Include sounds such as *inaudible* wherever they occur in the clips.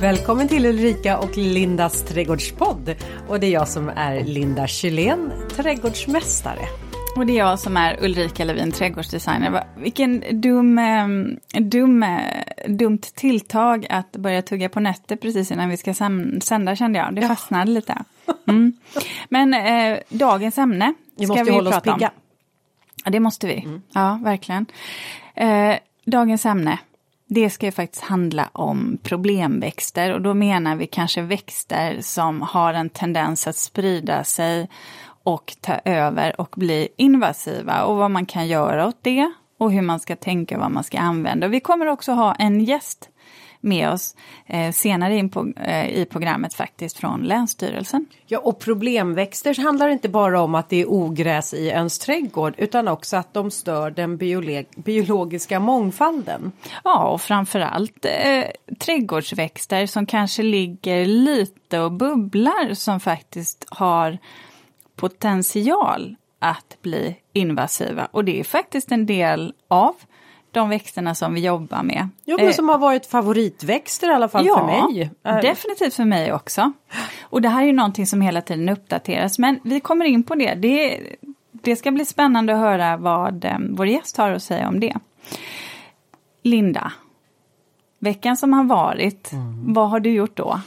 Välkommen till Ulrika och Lindas trädgårdspodd. Och det är jag som är Linda Kylén, trädgårdsmästare. Och det är jag som är Ulrika Levin, trädgårdsdesigner. Vilken dum, ehm, dum, eh, dumt tilltag att börja tugga på nötter precis innan vi ska sända kände jag. Det fastnade ja. lite. Mm. Men eh, dagens ämne vi ska vi hålla prata oss pigga. om. Ja, det måste vi. Mm. Ja, verkligen. Eh, dagens ämne, det ska ju faktiskt handla om problemväxter och då menar vi kanske växter som har en tendens att sprida sig och ta över och bli invasiva och vad man kan göra åt det och hur man ska tänka och vad man ska använda. Vi kommer också ha en gäst med oss eh, senare in på, eh, i programmet faktiskt från Länsstyrelsen. Ja, och problemväxter handlar inte bara om att det är ogräs i ens trädgård utan också att de stör den biologiska mångfalden. Ja, och framförallt eh, trädgårdsväxter som kanske ligger lite och bubblar som faktiskt har potential att bli invasiva och det är faktiskt en del av de växterna som vi jobbar med. Jo, men som har varit favoritväxter i alla fall ja, för mig. definitivt för mig också. Och det här är ju någonting som hela tiden uppdateras, men vi kommer in på det. Det, det ska bli spännande att höra vad um, vår gäst har att säga om det. Linda, veckan som har varit, mm. vad har du gjort då?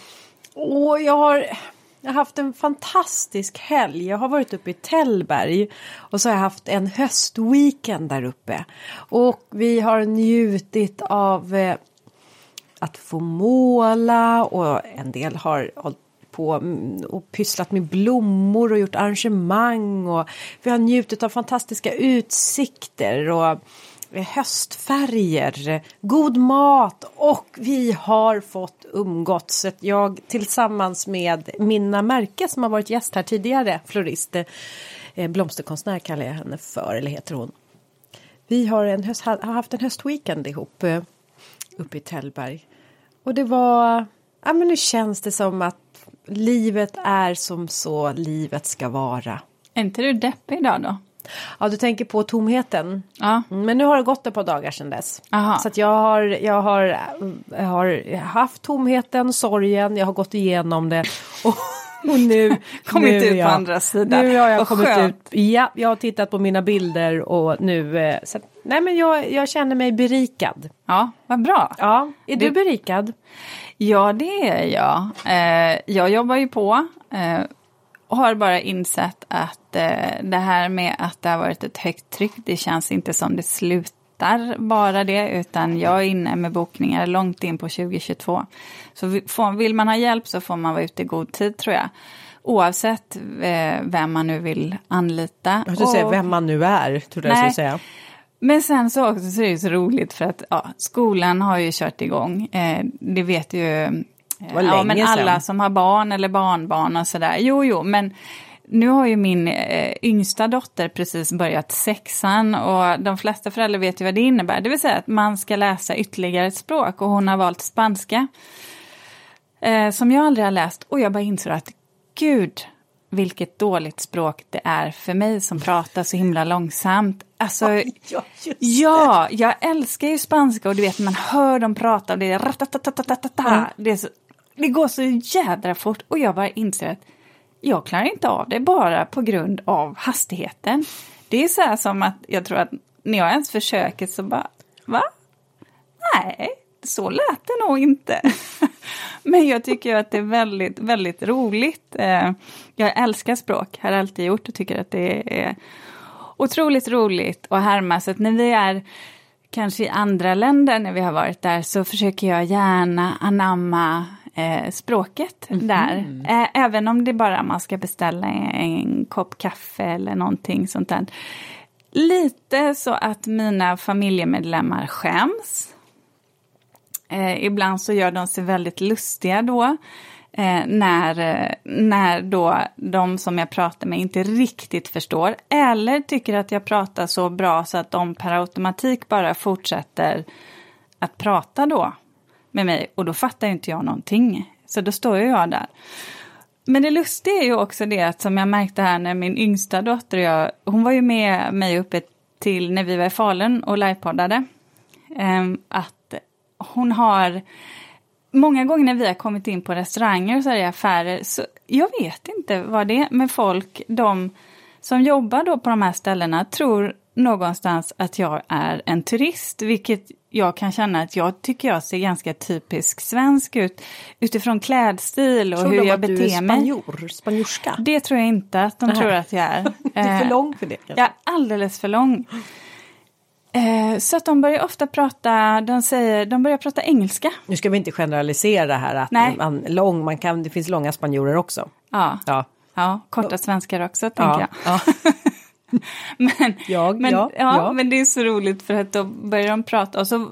Åh, jag har jag har haft en fantastisk helg. Jag har varit uppe i Tällberg och så har jag haft en höstweekend där uppe. Och vi har njutit av eh, att få måla och en del har hållit på och pysslat med blommor och gjort arrangemang och vi har njutit av fantastiska utsikter och höstfärger, god mat och vi har fått umgåtts. Jag tillsammans med Minna Märke som har varit gäst här tidigare, florist, eh, blomsterkonstnär kallar jag henne för, eller heter hon. Vi har, en höst, har haft en höstweekend ihop eh, uppe i Tällberg. Och det var, ja men nu känns det som att livet är som så livet ska vara. Är inte du deppig idag då? Ja, du tänker på tomheten. Ja. Men nu har det gått ett par dagar sedan dess. Aha. Så att jag har, jag har, jag har haft tomheten, sorgen, jag har gått igenom det. Och, och nu... *laughs* kommit nu ut jag, på andra sidan. Nu har jag kommit skönt. ut. Ja, jag har tittat på mina bilder och nu... Eh, så, nej, men jag, jag känner mig berikad. Ja, vad bra. Ja, är du, du berikad? Ja, det är jag. Eh, jag jobbar ju på. Eh, har bara insett att eh, det här med att det har varit ett högt tryck, det känns inte som det slutar bara det, utan jag är inne med bokningar långt in på 2022. Så vill man ha hjälp så får man vara ute i god tid tror jag. Oavsett eh, vem man nu vill anlita. Jag skulle säga vem man nu är, tror jag skulle säga. Men sen så också så är det så roligt för att ja, skolan har ju kört igång. Eh, det vet ju ja, men alla sedan. som har barn eller barnbarn och sådär. Jo, jo, men nu har ju min eh, yngsta dotter precis börjat sexan och de flesta föräldrar vet ju vad det innebär. Det vill säga att man ska läsa ytterligare ett språk och hon har valt spanska. Eh, som jag aldrig har läst och jag bara inser att gud vilket dåligt språk det är för mig som pratar så himla långsamt. Alltså, *laughs* ja, ja, jag älskar ju spanska och du vet man hör dem prata och det är mm. Det är så det går så jädra fort och jag bara inser att jag klarar inte av det bara på grund av hastigheten. Det är så här som att jag tror att när jag ens försöker så bara, va? Nej, så lät det nog inte. *laughs* Men jag tycker att det är väldigt, väldigt roligt. Eh, jag älskar språk, har alltid gjort och tycker att det är otroligt roligt att härma. Så att när vi är kanske i andra länder när vi har varit där så försöker jag gärna anamma eh, språket mm där. Ä även om det bara man ska beställa en, en kopp kaffe eller någonting sånt där. Lite så att mina familjemedlemmar skäms. Eh, ibland så gör de sig väldigt lustiga då. Eh, när, när då de som jag pratar med inte riktigt förstår eller tycker att jag pratar så bra så att de per automatik bara fortsätter att prata då med mig och då fattar inte jag någonting. Så då står ju jag där. Men det lustiga är ju också det att som jag märkte här när min yngsta dotter och jag, hon var ju med mig uppe till när vi var i Falun och livepoddade. Ehm, att hon har många gånger när vi har kommit in på restauranger och så här i affärer, så jag vet inte vad det är, med folk, de som jobbar då på de här ställena, tror någonstans att jag är en turist, vilket jag kan känna att jag tycker jag ser ganska typisk svensk ut utifrån klädstil och tror hur jag beter mig. Tror de att du är spanjor, spanjorska? Det tror jag inte att de Nej. tror att jag är. *laughs* du är för lång för det kanske? Jag är alldeles för lång. Eh, så att de börjar ofta prata, de säger, de börjar prata engelska. Nu ska vi inte generalisera här att Nej. man lång, man kan, det finns långa spanjorer också. Ja, ja. ja korta svenskar också tänker ja. jag. Ja. *laughs* *laughs* men, jag, men, ja, ja, ja, men det är så roligt för att då börjar de prata och så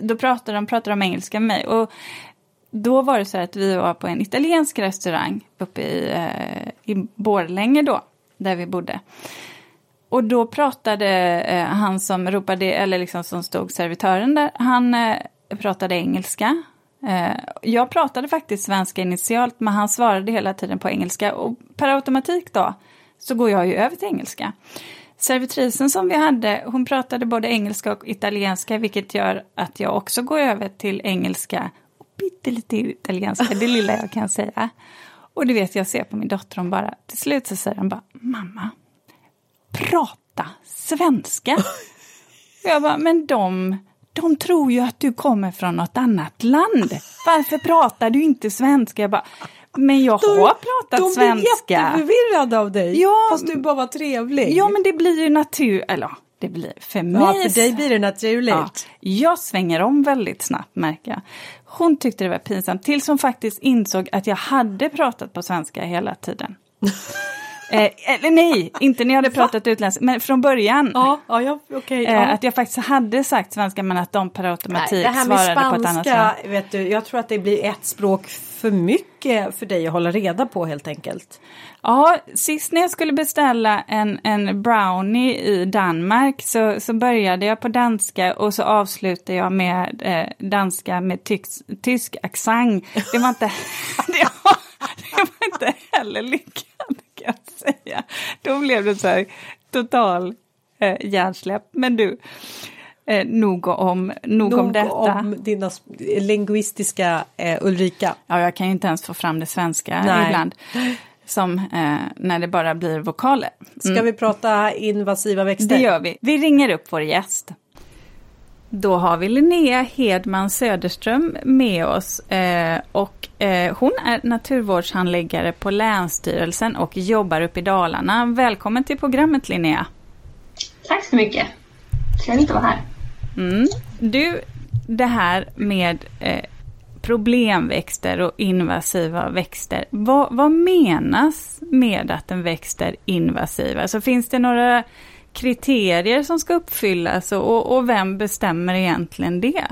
då pratar de, pratar de engelska med mig. Och då var det så att vi var på en italiensk restaurang uppe i, eh, i Borlänge då, där vi bodde. Och då pratade eh, han som ropade, eller liksom som stod servitören där, han eh, pratade engelska. Eh, jag pratade faktiskt svenska initialt, men han svarade hela tiden på engelska. Och per automatik då, så går jag ju över till engelska. Servitrisen som vi hade, hon pratade både engelska och italienska, vilket gör att jag också går över till engelska och pyttelite italienska, det lilla jag kan säga. Och det vet, jag ser på min dotter, hon bara, till slut så säger hon bara, mamma, prata svenska. jag bara, men de, de tror ju att du kommer från något annat land. Varför pratar du inte svenska? Jag bara, men jag de, har pratat de svenska. De blir jätteförvirrade av dig, ja, fast du bara var trevlig. Ja, men det blir ju natur... Eller det blir för mig... Ja, för dig blir det naturligt. Ja, jag svänger om väldigt snabbt märker jag. Hon tyckte det var pinsamt tills hon faktiskt insåg att jag hade pratat på svenska hela tiden. *laughs* Eh, eller nej, inte när jag hade pratat utländskt, men från början. Ja, ja, ja, okay, ja. Eh, att jag faktiskt hade sagt svenska men att de per automatik nej, svarade spanska, på ett annat sätt. Vet du, jag tror att det blir ett språk för mycket för dig att hålla reda på helt enkelt. Ja, sist när jag skulle beställa en, en brownie i Danmark så, så började jag på danska och så avslutade jag med eh, danska med tysk, tysk accent. Det var inte, *laughs* det var, det var inte heller lyckat jag säga. Då blev det så här total eh, hjärnsläpp. Men du, eh, nog om, nog, nog om detta. om dina linguistiska eh, Ulrika. Ja, jag kan ju inte ens få fram det svenska Nej. ibland. Som eh, när det bara blir vokaler. Mm. Ska vi prata invasiva växter? Det gör vi. Vi ringer upp vår gäst. Då har vi Linnea Hedman Söderström med oss eh, och eh, hon är naturvårdshandläggare på Länsstyrelsen och jobbar uppe i Dalarna. Välkommen till programmet Linnea! Tack så mycket! Trevligt att vara här. Mm. Du, det här med eh, problemväxter och invasiva växter. Vad, vad menas med att en växt är invasiv? Alltså finns det några kriterier som ska uppfyllas och, och vem bestämmer egentligen det?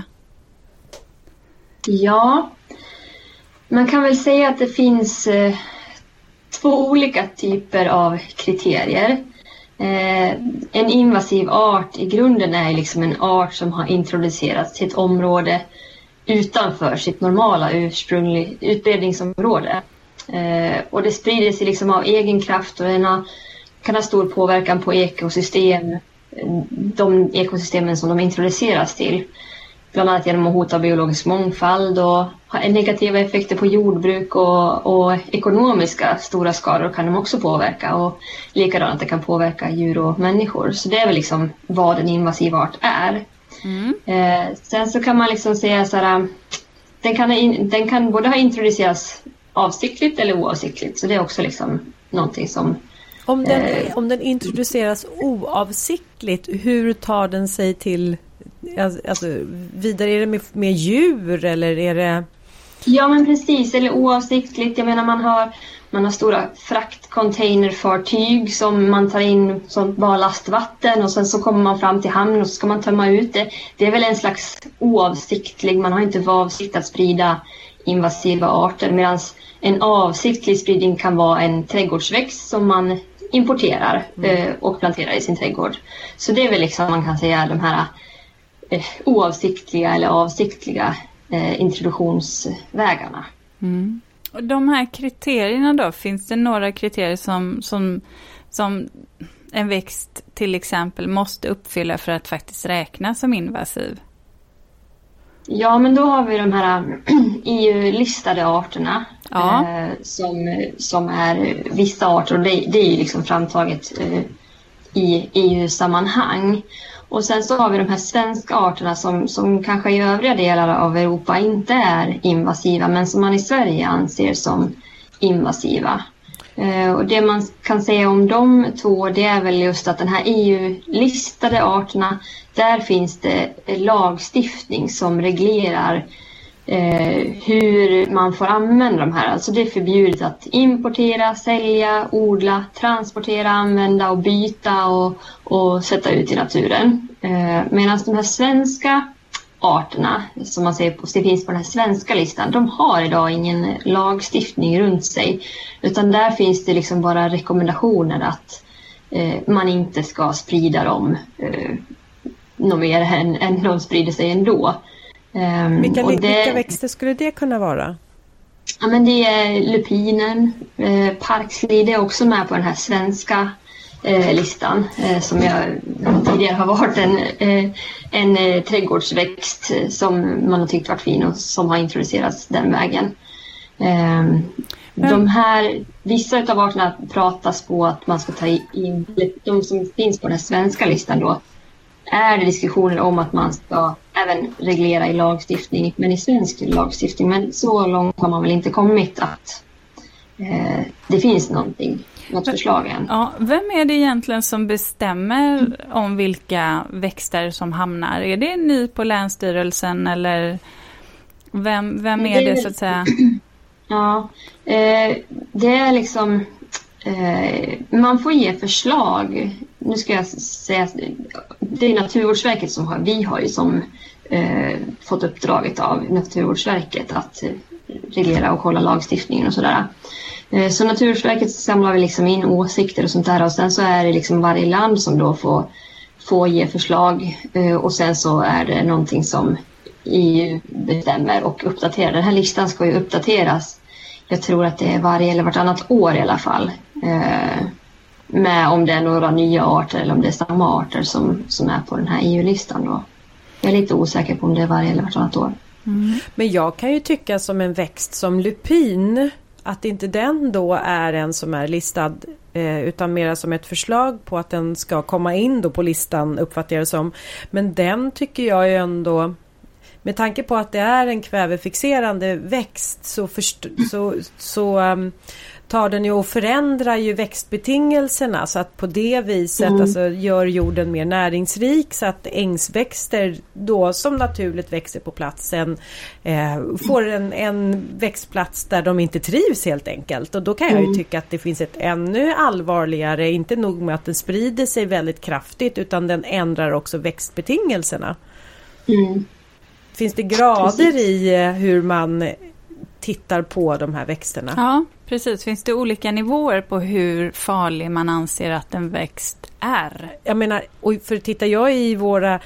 Ja, man kan väl säga att det finns eh, två olika typer av kriterier. Eh, en invasiv art i grunden är liksom en art som har introducerats till ett område utanför sitt normala ursprungliga utbredningsområde. Eh, och det sprider sig liksom av egen kraft och den har kan ha stor påverkan på ekosystem, de ekosystemen som de introduceras till. Bland annat genom att hota biologisk mångfald och ha negativa effekter på jordbruk och, och ekonomiska stora skador kan de också påverka. Och likadant att det kan påverka djur och människor. Så det är väl liksom vad en invasiv art är. Mm. Eh, sen så kan man liksom säga så här, den kan, den kan både ha introducerats avsiktligt eller oavsiktligt. Så det är också liksom någonting som om den, eh, om den introduceras oavsiktligt, hur tar den sig till alltså, vidare? Är det med, med djur eller är det? Ja men precis, eller oavsiktligt. Jag menar man har, man har stora fraktcontainerfartyg som man tar in som bara lastvatten och sen så kommer man fram till hamn och så ska man tömma ut det. Det är väl en slags oavsiktlig, man har inte för avsikt att sprida invasiva arter medan en avsiktlig spridning kan vara en trädgårdsväxt som man importerar mm. eh, och planterar i sin trädgård. Så det är väl liksom man kan säga de här eh, oavsiktliga eller avsiktliga eh, introduktionsvägarna. Mm. Och de här kriterierna då, finns det några kriterier som, som, som en växt till exempel måste uppfylla för att faktiskt räknas som invasiv? Ja, men då har vi de här *clears throat* EU-listade arterna. Ja. Eh, som, som är vissa arter och det, det är liksom framtaget eh, i EU-sammanhang. Och sen så har vi de här svenska arterna som, som kanske i övriga delar av Europa inte är invasiva men som man i Sverige anser som invasiva. Eh, och det man kan säga om de två det är väl just att den här EU-listade arterna där finns det lagstiftning som reglerar eh, hur man får använda de här. Alltså det är förbjudet att importera, sälja, odla, transportera, använda och byta och, och sätta ut i naturen. Eh, Medan de här svenska arterna som man ser på, det finns på den här svenska listan, de har idag ingen lagstiftning runt sig. Utan där finns det liksom bara rekommendationer att eh, man inte ska sprida dem eh, något mer än, än de sprider sig ändå. Um, vilka, det, vilka växter skulle det kunna vara? Ja, men det är lupinen, eh, parkslide är också med på den här svenska listan eh, som jag tidigare har varit en, eh, en eh, trädgårdsväxt som man har tyckt varit fin och som har introducerats den vägen. Ehm, de här, vissa av arterna pratas på att man ska ta in, de som finns på den svenska listan då, är det diskussioner om att man ska även reglera i lagstiftning, men i svensk lagstiftning. Men så långt har man väl inte kommit att eh, det finns någonting, något förslag än. Ja, vem är det egentligen som bestämmer om vilka växter som hamnar? Är det ni på Länsstyrelsen eller vem, vem är det så att säga? *clears throat* Ja, eh, det är liksom eh, man får ge förslag. Nu ska jag säga, det är Naturvårdsverket som har, vi har ju som eh, fått uppdraget av Naturvårdsverket att reglera och kolla lagstiftningen och sådär. Eh, så Naturvårdsverket samlar vi liksom in åsikter och sånt där och sen så är det liksom varje land som då får, får ge förslag eh, och sen så är det någonting som EU bestämmer och uppdaterar. Den här listan ska ju uppdateras. Jag tror att det är varje eller vartannat år i alla fall. Eh, med om det är några nya arter eller om det är samma arter som, som är på den här EU-listan. Då. Jag är lite osäker på om det är varje eller vartannat år. Mm. Men jag kan ju tycka som en växt som lupin att inte den då är en som är listad eh, utan mera som ett förslag på att den ska komma in då på listan uppfattar jag det som. Men den tycker jag ju ändå med tanke på att det är en kvävefixerande växt så, så, så um, tar den ju och förändrar ju växtbetingelserna så att på det viset mm. alltså, gör jorden mer näringsrik så att ängsväxter då som naturligt växer på platsen eh, får en, en växtplats där de inte trivs helt enkelt. Och då kan jag ju mm. tycka att det finns ett ännu allvarligare, inte nog med att den sprider sig väldigt kraftigt utan den ändrar också växtbetingelserna. Mm. Finns det grader Precis. i eh, hur man tittar på de här växterna? Ja, precis. Finns det olika nivåer på hur farlig man anser att en växt är? Jag menar, och för tittar jag i våra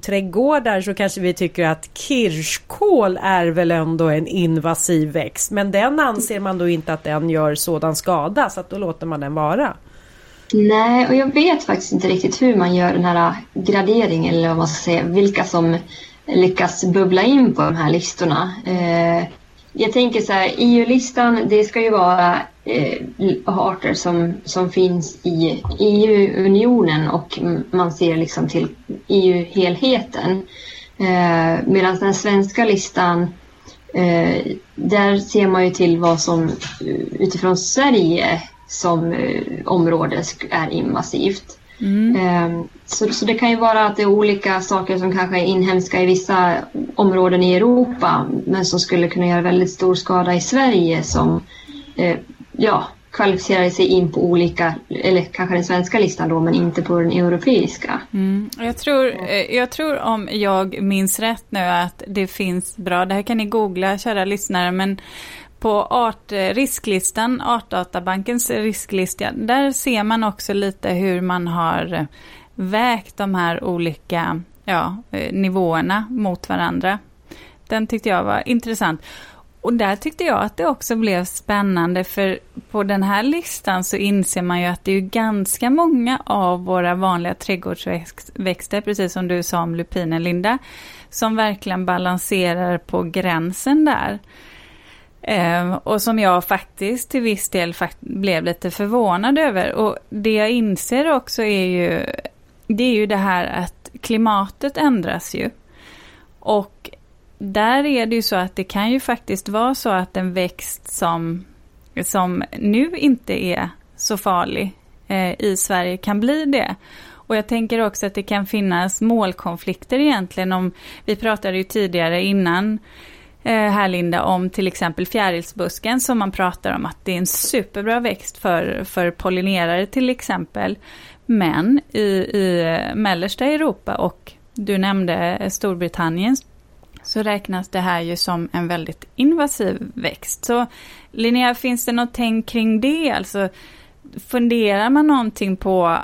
trädgårdar så kanske vi tycker att kirskål är väl ändå en invasiv växt. Men den anser man då inte att den gör sådan skada så att då låter man den vara. Nej, och jag vet faktiskt inte riktigt hur man gör den här graderingen eller vad man ska säga, vilka som lyckas bubbla in på de här listorna. Eh, jag tänker så här, EU-listan det ska ju vara eh, arter som, som finns i EU-unionen och man ser liksom till EU-helheten. Eh, Medan den svenska listan eh, där ser man ju till vad som eh, utifrån Sverige som eh, område är invasivt. Mm. Ehm, så, så det kan ju vara att det är olika saker som kanske är inhemska i vissa områden i Europa men som skulle kunna göra väldigt stor skada i Sverige som eh, ja, kvalificerar sig in på olika, eller kanske den svenska listan då, men inte på den europeiska. Mm. Jag, tror, eh, jag tror om jag minns rätt nu att det finns bra, det här kan ni googla kära lyssnare, men på art, eh, risklistan, Artdatabankens risklista, där ser man också lite hur man har eh, vägt de här olika ja, eh, nivåerna mot varandra. Den tyckte jag var intressant. och där tyckte jag att det också blev spännande för på den här listan så inser man ju att det är ganska många av våra vanliga trädgårdsväxter, precis som du sa om lupinen Linda, som verkligen balanserar på gränsen där. Eh, och som jag faktiskt till viss del blev lite förvånad över. Och det jag inser också är ju, det är ju det här att klimatet ändras ju. Och där är det ju så att det kan ju faktiskt vara så att en växt som, som nu inte är så farlig eh, i Sverige kan bli det. Och jag tänker också att det kan finnas målkonflikter egentligen om, vi pratade ju tidigare innan Eh, här Linda om till exempel fjärilsbusken som man pratar om att det är en superbra växt för, för pollinerare till exempel. Men i, i eh, mellersta Europa och du nämnde eh, Storbritannien så räknas det här ju som en väldigt invasiv växt. Så Linnea, finns det något tänk kring det? Alltså funderar man någonting på,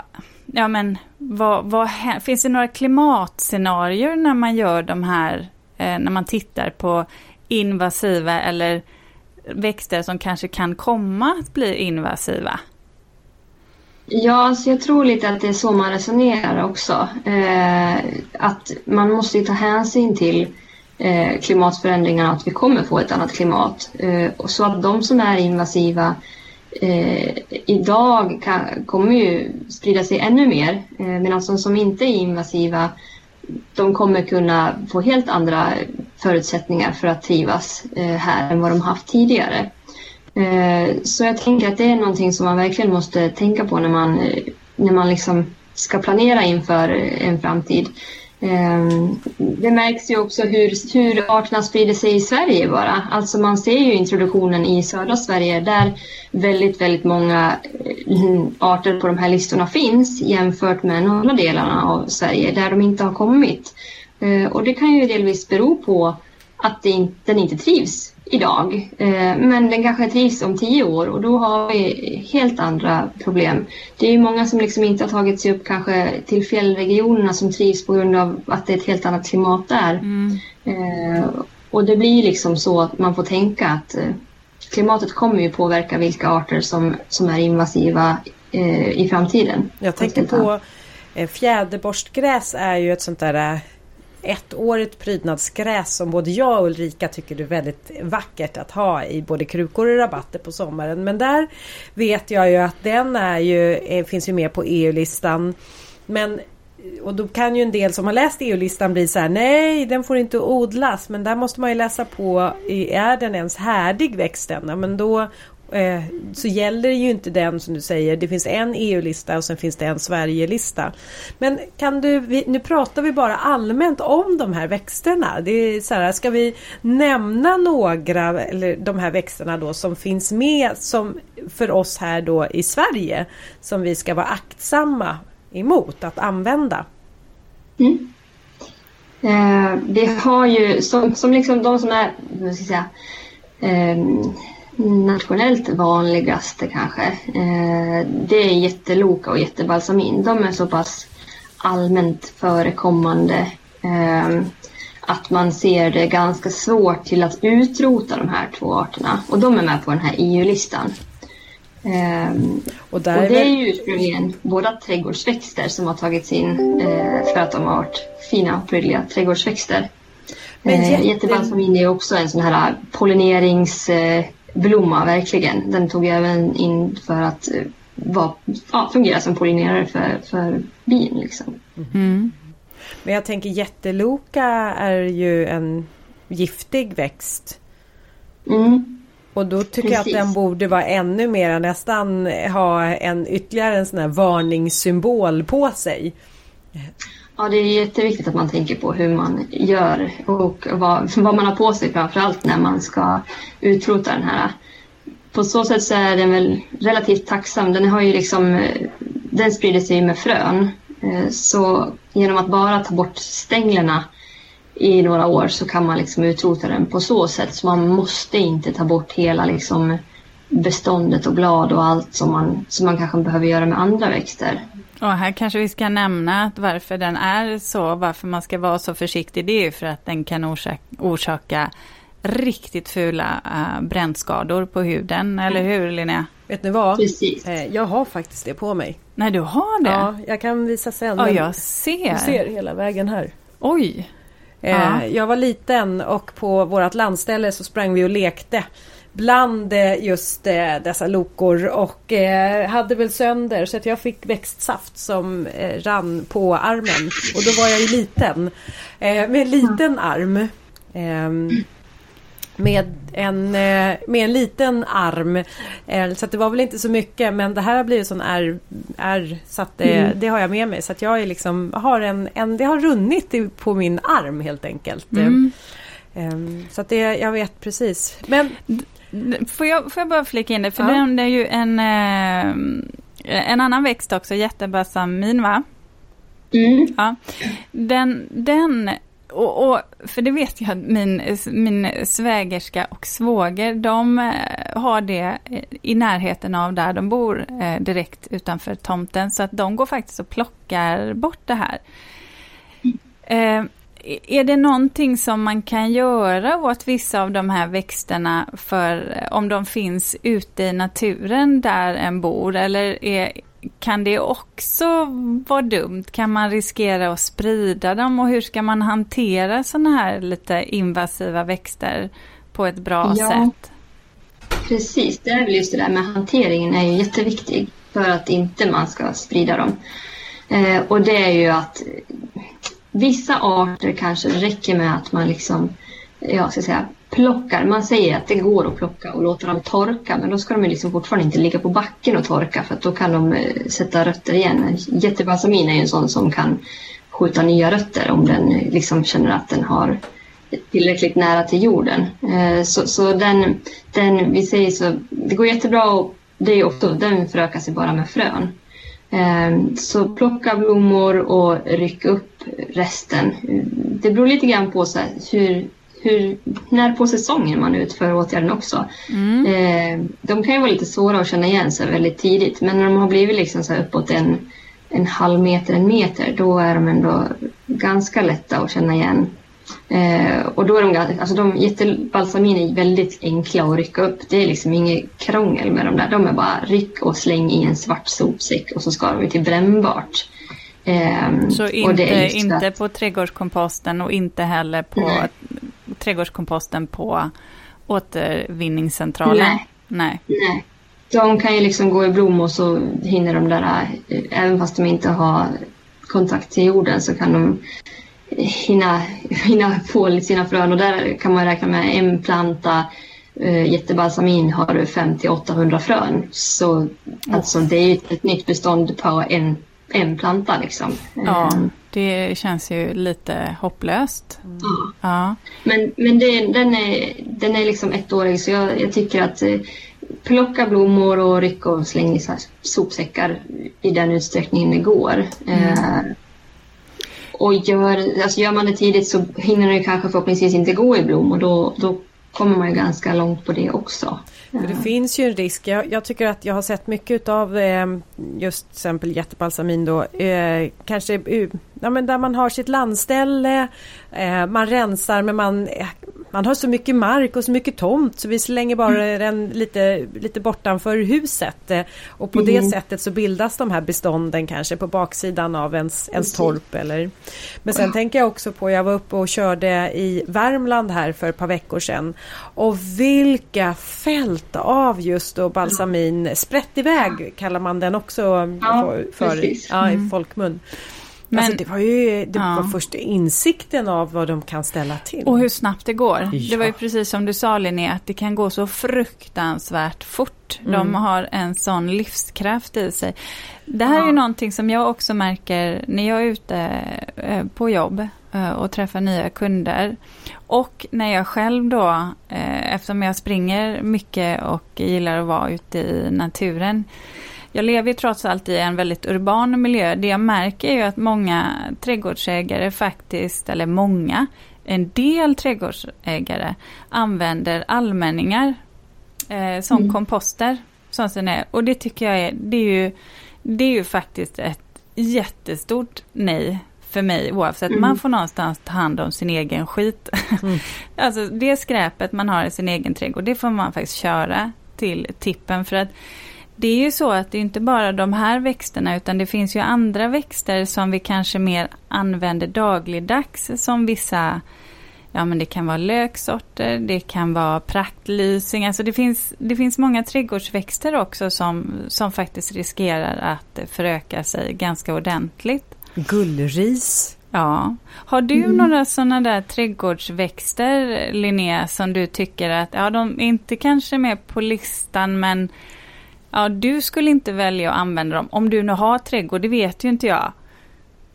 ja men vad, vad, finns det några klimatscenarier när man gör de här, Eh, när man tittar på invasiva eller växter som kanske kan komma att bli invasiva? Ja, så jag tror lite att det är så man resonerar också. Eh, att man måste ta hänsyn till eh, klimatförändringarna att vi kommer få ett annat klimat. Eh, så att de som är invasiva eh, idag kan, kommer ju sprida sig ännu mer eh, medan de som inte är invasiva de kommer kunna få helt andra förutsättningar för att trivas eh, här än vad de haft tidigare. Eh, så jag tänker att det är någonting som man verkligen måste tänka på när man, eh, när man liksom ska planera inför en framtid. Ehm, det märks ju också hur, hur arterna sprider sig i Sverige bara. Alltså man ser ju introduktionen i södra Sverige där väldigt, väldigt många eh, arter på de här listorna finns jämfört med norra delarna av Sverige där de inte har kommit. Eh, och det kan ju delvis bero på att den inte trivs idag. Eh, men den kanske trivs om tio år och då har vi helt andra problem. Det är ju många som liksom inte har tagit sig upp kanske till fjällregionerna som trivs på grund av att det är ett helt annat klimat där. Mm. Eh, och det blir liksom så att man får tänka att eh, klimatet kommer ju påverka vilka arter som, som är invasiva i framtiden. Jag tänker på fjäderborstgräs är ju ett sånt där ettårigt prydnadsgräs som både jag och Ulrika tycker är väldigt vackert att ha i både krukor och rabatter på sommaren. Men där vet jag ju att den är ju, eh, finns ju med på EU-listan. Men och då kan ju en del som har läst EU-listan bli så här nej den får inte odlas men där måste man ju läsa på är den ens härdig växten? Ja, men då Eh, så gäller ju inte den som du säger. Det finns en EU-lista och sen finns det en Sverige-lista. Men kan du, nu pratar vi bara allmänt om de här växterna. Det är så här, ska vi nämna några, eller de här växterna då som finns med som för oss här då i Sverige som vi ska vara aktsamma emot att använda? Mm. Eh, vi har ju som, som liksom de som är, vad ska jag säga, eh, nationellt vanligaste kanske. Eh, det är jätteloka och jättebalsamin. De är så pass allmänt förekommande eh, att man ser det ganska svårt till att utrota de här två arterna. Och de är med på den här EU-listan. Um, och, och, det är ju ursprungligen båda trädgårdsväxter som har tagits in för att de har varit fina och prydliga trädgårdsväxter. Men uh, jättebalsamin är också en sån här pollinerings... blomma verkligen. Den tog jag även in för att eh, var, ja, fungera som pollinerare för, för bin. Liksom. Mm. Men jag tänker jätteloka är ju en giftig växt. Mm. Och då tycker Precis. jag att den borde vara ännu mer nästan ha en ytterligare en sån här varningssymbol på sig. Ja, det är jätteviktigt att man tänker på hur man gör och vad, vad man har på sig framförallt när man ska utrota den här. På så sätt så är den väl relativt tacksam. Den har ju liksom, den sprider sig med frön. Eh, så genom att bara ta bort stänglarna i några år så kan man liksom utrota den på så sätt. Så man måste inte ta bort hela liksom beståndet och blad och allt som man, som man kanske behöver göra med andra växter. Och här kanske vi ska nämna att varför den är så, varför man ska vara så försiktig, det är ju för att den kan orsaka, orsaka riktigt fula uh, brännskador på huden, eller mm. hur Linnea? Vet ni vad? Precis. Eh, jag har faktiskt det på mig. Nej, du har det? Ja, jag kan visa sen. Ja, jag ser. Du ser hela vägen här. Oj! Eh, jag var liten och på vårt landställe så sprang vi och lekte bland eh, just eh, dessa lokor och eh, hade väl sönder så att jag fick växtsaft som rann på armen. Och då var jag ju liten. Med en liten arm. Ehm, med en, med en liten arm. Så det var väl inte så mycket men det här har blivit sån R, R så att det, mm. det har jag med mig. Så att jag är liksom, har en, en, det har runnit på min arm helt enkelt. Mm. Ehm, så att det, jag vet precis. Men Får jag, får jag bara flika in det? För ja. det är ju en, eh, en annan växt också, jättebalsamin va? Mm. Ja. Den, den och, och, för det vet jag att min, min svägerska och svåger, de eh, har det i närheten av där de bor, eh, direkt utanför tomten. Så att de går faktiskt och plockar bort det här. Är det någonting som man kan göra åt vissa av de här växterna för om de finns ute i naturen där en bor? Eller är, kan det också vara dumt? Kan man riskera att sprida dem och hur ska man hantera sådana här lite invasiva växter på ett bra ja, sätt? Precis, det är väl just det där med hanteringen är ju jätteviktig för att inte man ska sprida dem. Eh, och det är ju att vissa arter kanske räcker med att man liksom, ja, ska säga, plockar. Man säger att det går att plocka och låta dem torka men då ska de liksom fortfarande inte ligga på backen och torka för då kan de eh, sätta rötter igen. Jättebalsamin är ju en sån som kan skjuta nya rötter om den eh, liksom känner att den har tillräckligt nära till jorden. Eh, så, så den, den, vi säger så, det går jättebra och det är ofta, den förökar sig bara med frön. Så plocka blommor och ryck upp resten. Det beror lite grann på så hur, hur, när på säsongen man utför åtgärden också. Mm. Ehm, de kan ju vara lite svåra att känna igen sig väldigt tidigt men när de har blivit liksom så uppåt en, en halv meter, en meter då är de ändå ganska lätta att känna igen. Eh, och då är de, alltså de jättebalsamin är väldigt enkla att rycka upp. Det är liksom inget krångel med dem där. De är bara ryck och släng i en svart sopsäck och så ska de till brännbart. Eh, så inte, inte på trädgårdskomposten och inte heller på Nej. trädgårdskomposten på återvinningscentralen? Nej. Nej. Nej. De kan ju liksom gå i blom och så hinner de där, eh, även fast de inte har kontakt till jorden så kan de hinna, *laughs* hinna få sina frön och där kan man räkna med en planta eh, jättebalsamin har 5 800 frön. Så oh. alltså, det är ett, ett nytt bestånd på en, en planta liksom. Ja, ehm. det känns ju lite hopplöst. Mm. Ja. Men, men det, den, är, den är liksom ettårig så jag, jag tycker att eh, plocka blommor och rycka och släng i sopsäckar i den utsträckningen det går. Mm. Eh, och gör, alltså gör man det tidigt så hinner det kanske förhoppningsvis inte gå i blom och då, då kommer man ju ganska långt på det också. För det finns ju en risk. Jag, jag, tycker att jag har sett mycket av eh, just till exempel jättebalsamin då. Eh, kanske uh, ja, men där man har sitt landställe. Eh, man rensar men man eh, man har så mycket mark och så mycket tomt så vi slänger bara mm. den lite, lite bortanför huset. Eh, och på mm. det sättet så bildas de här bestånden kanske på baksidan av ens, ens torp. Eller. Men sen tänker jag också på, jag var uppe och körde i Värmland här för ett par veckor sedan. Och vilka fält av just då balsamin, sprätt iväg kallar man den också ja, för, ja, i mm. folkmun. Men, alltså det var ju det ja. var först insikten av vad de kan ställa till. Och hur snabbt det går. Ja. Det var ju precis som du sa Linnea, att det kan gå så fruktansvärt fort. Mm. De har en sån livskraft i sig. Det här ja. är ju någonting som jag också märker när jag är ute eh, på jobb eh, och träffar nya kunder. Och när jag själv då, eh, eftersom jag springer mycket och gillar att vara ute i naturen, jag lever ju trots allt i en väldigt urban miljö. Det jag märker är ju att många trädgårdsägare faktiskt, eller många, en del trädgårdsägare använder allmänningar eh, som mm. komposter. Som sen är. Och det tycker jag är, det är ju, det är ju faktiskt ett jättestort nej för mig oavsett. Mm. Man får någonstans ta hand om sin egen skit. Mm. *laughs* alltså det skräpet man har i sin egen trädgård, det får man faktiskt köra till tippen. För att det är ju så att det är inte bara de här växterna utan det finns ju andra växter som vi kanske mer använder dagligdags som vissa Ja men det kan vara löksorter, det kan vara praktlysing, alltså det finns, det finns många trädgårdsväxter också som, som faktiskt riskerar att föröka sig ganska ordentligt. Gullris. Ja. Har du mm. några sådana där trädgårdsväxter, Linnea, som du tycker att, ja de är inte kanske med på listan men ja, du skulle inte välja att använda dem om du nu har trädgård, det vet ju inte jag.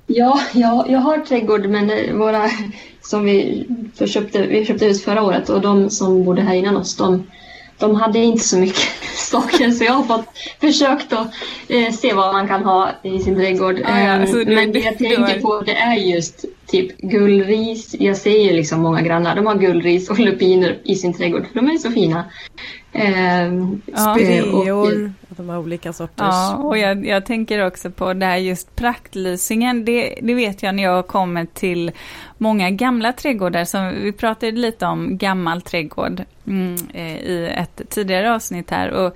Ja, jag, jag har trädgård men våra som vi köpte, vi köpte hus förra året och de som bodde här innan oss de, de hade inte så mycket *laughs* saker så jag har fått försökt att eh, se vad man kan ha i sin trädgård. Ah, ja, alltså, men det jag *laughs* tänker på det är just typ gullris. Jag ser ju liksom många grannar, de har gullris och lupiner i sin trädgård för de är så fina. Eh, ja. De har olika sorters. Ja, och jag, jag, tänker också på det här just praktlysningen. Det, det vet jag när jag kommer till många gamla trädgårdar. Som, vi pratade lite om gammal trädgård mm, eh, i ett tidigare avsnitt här. Och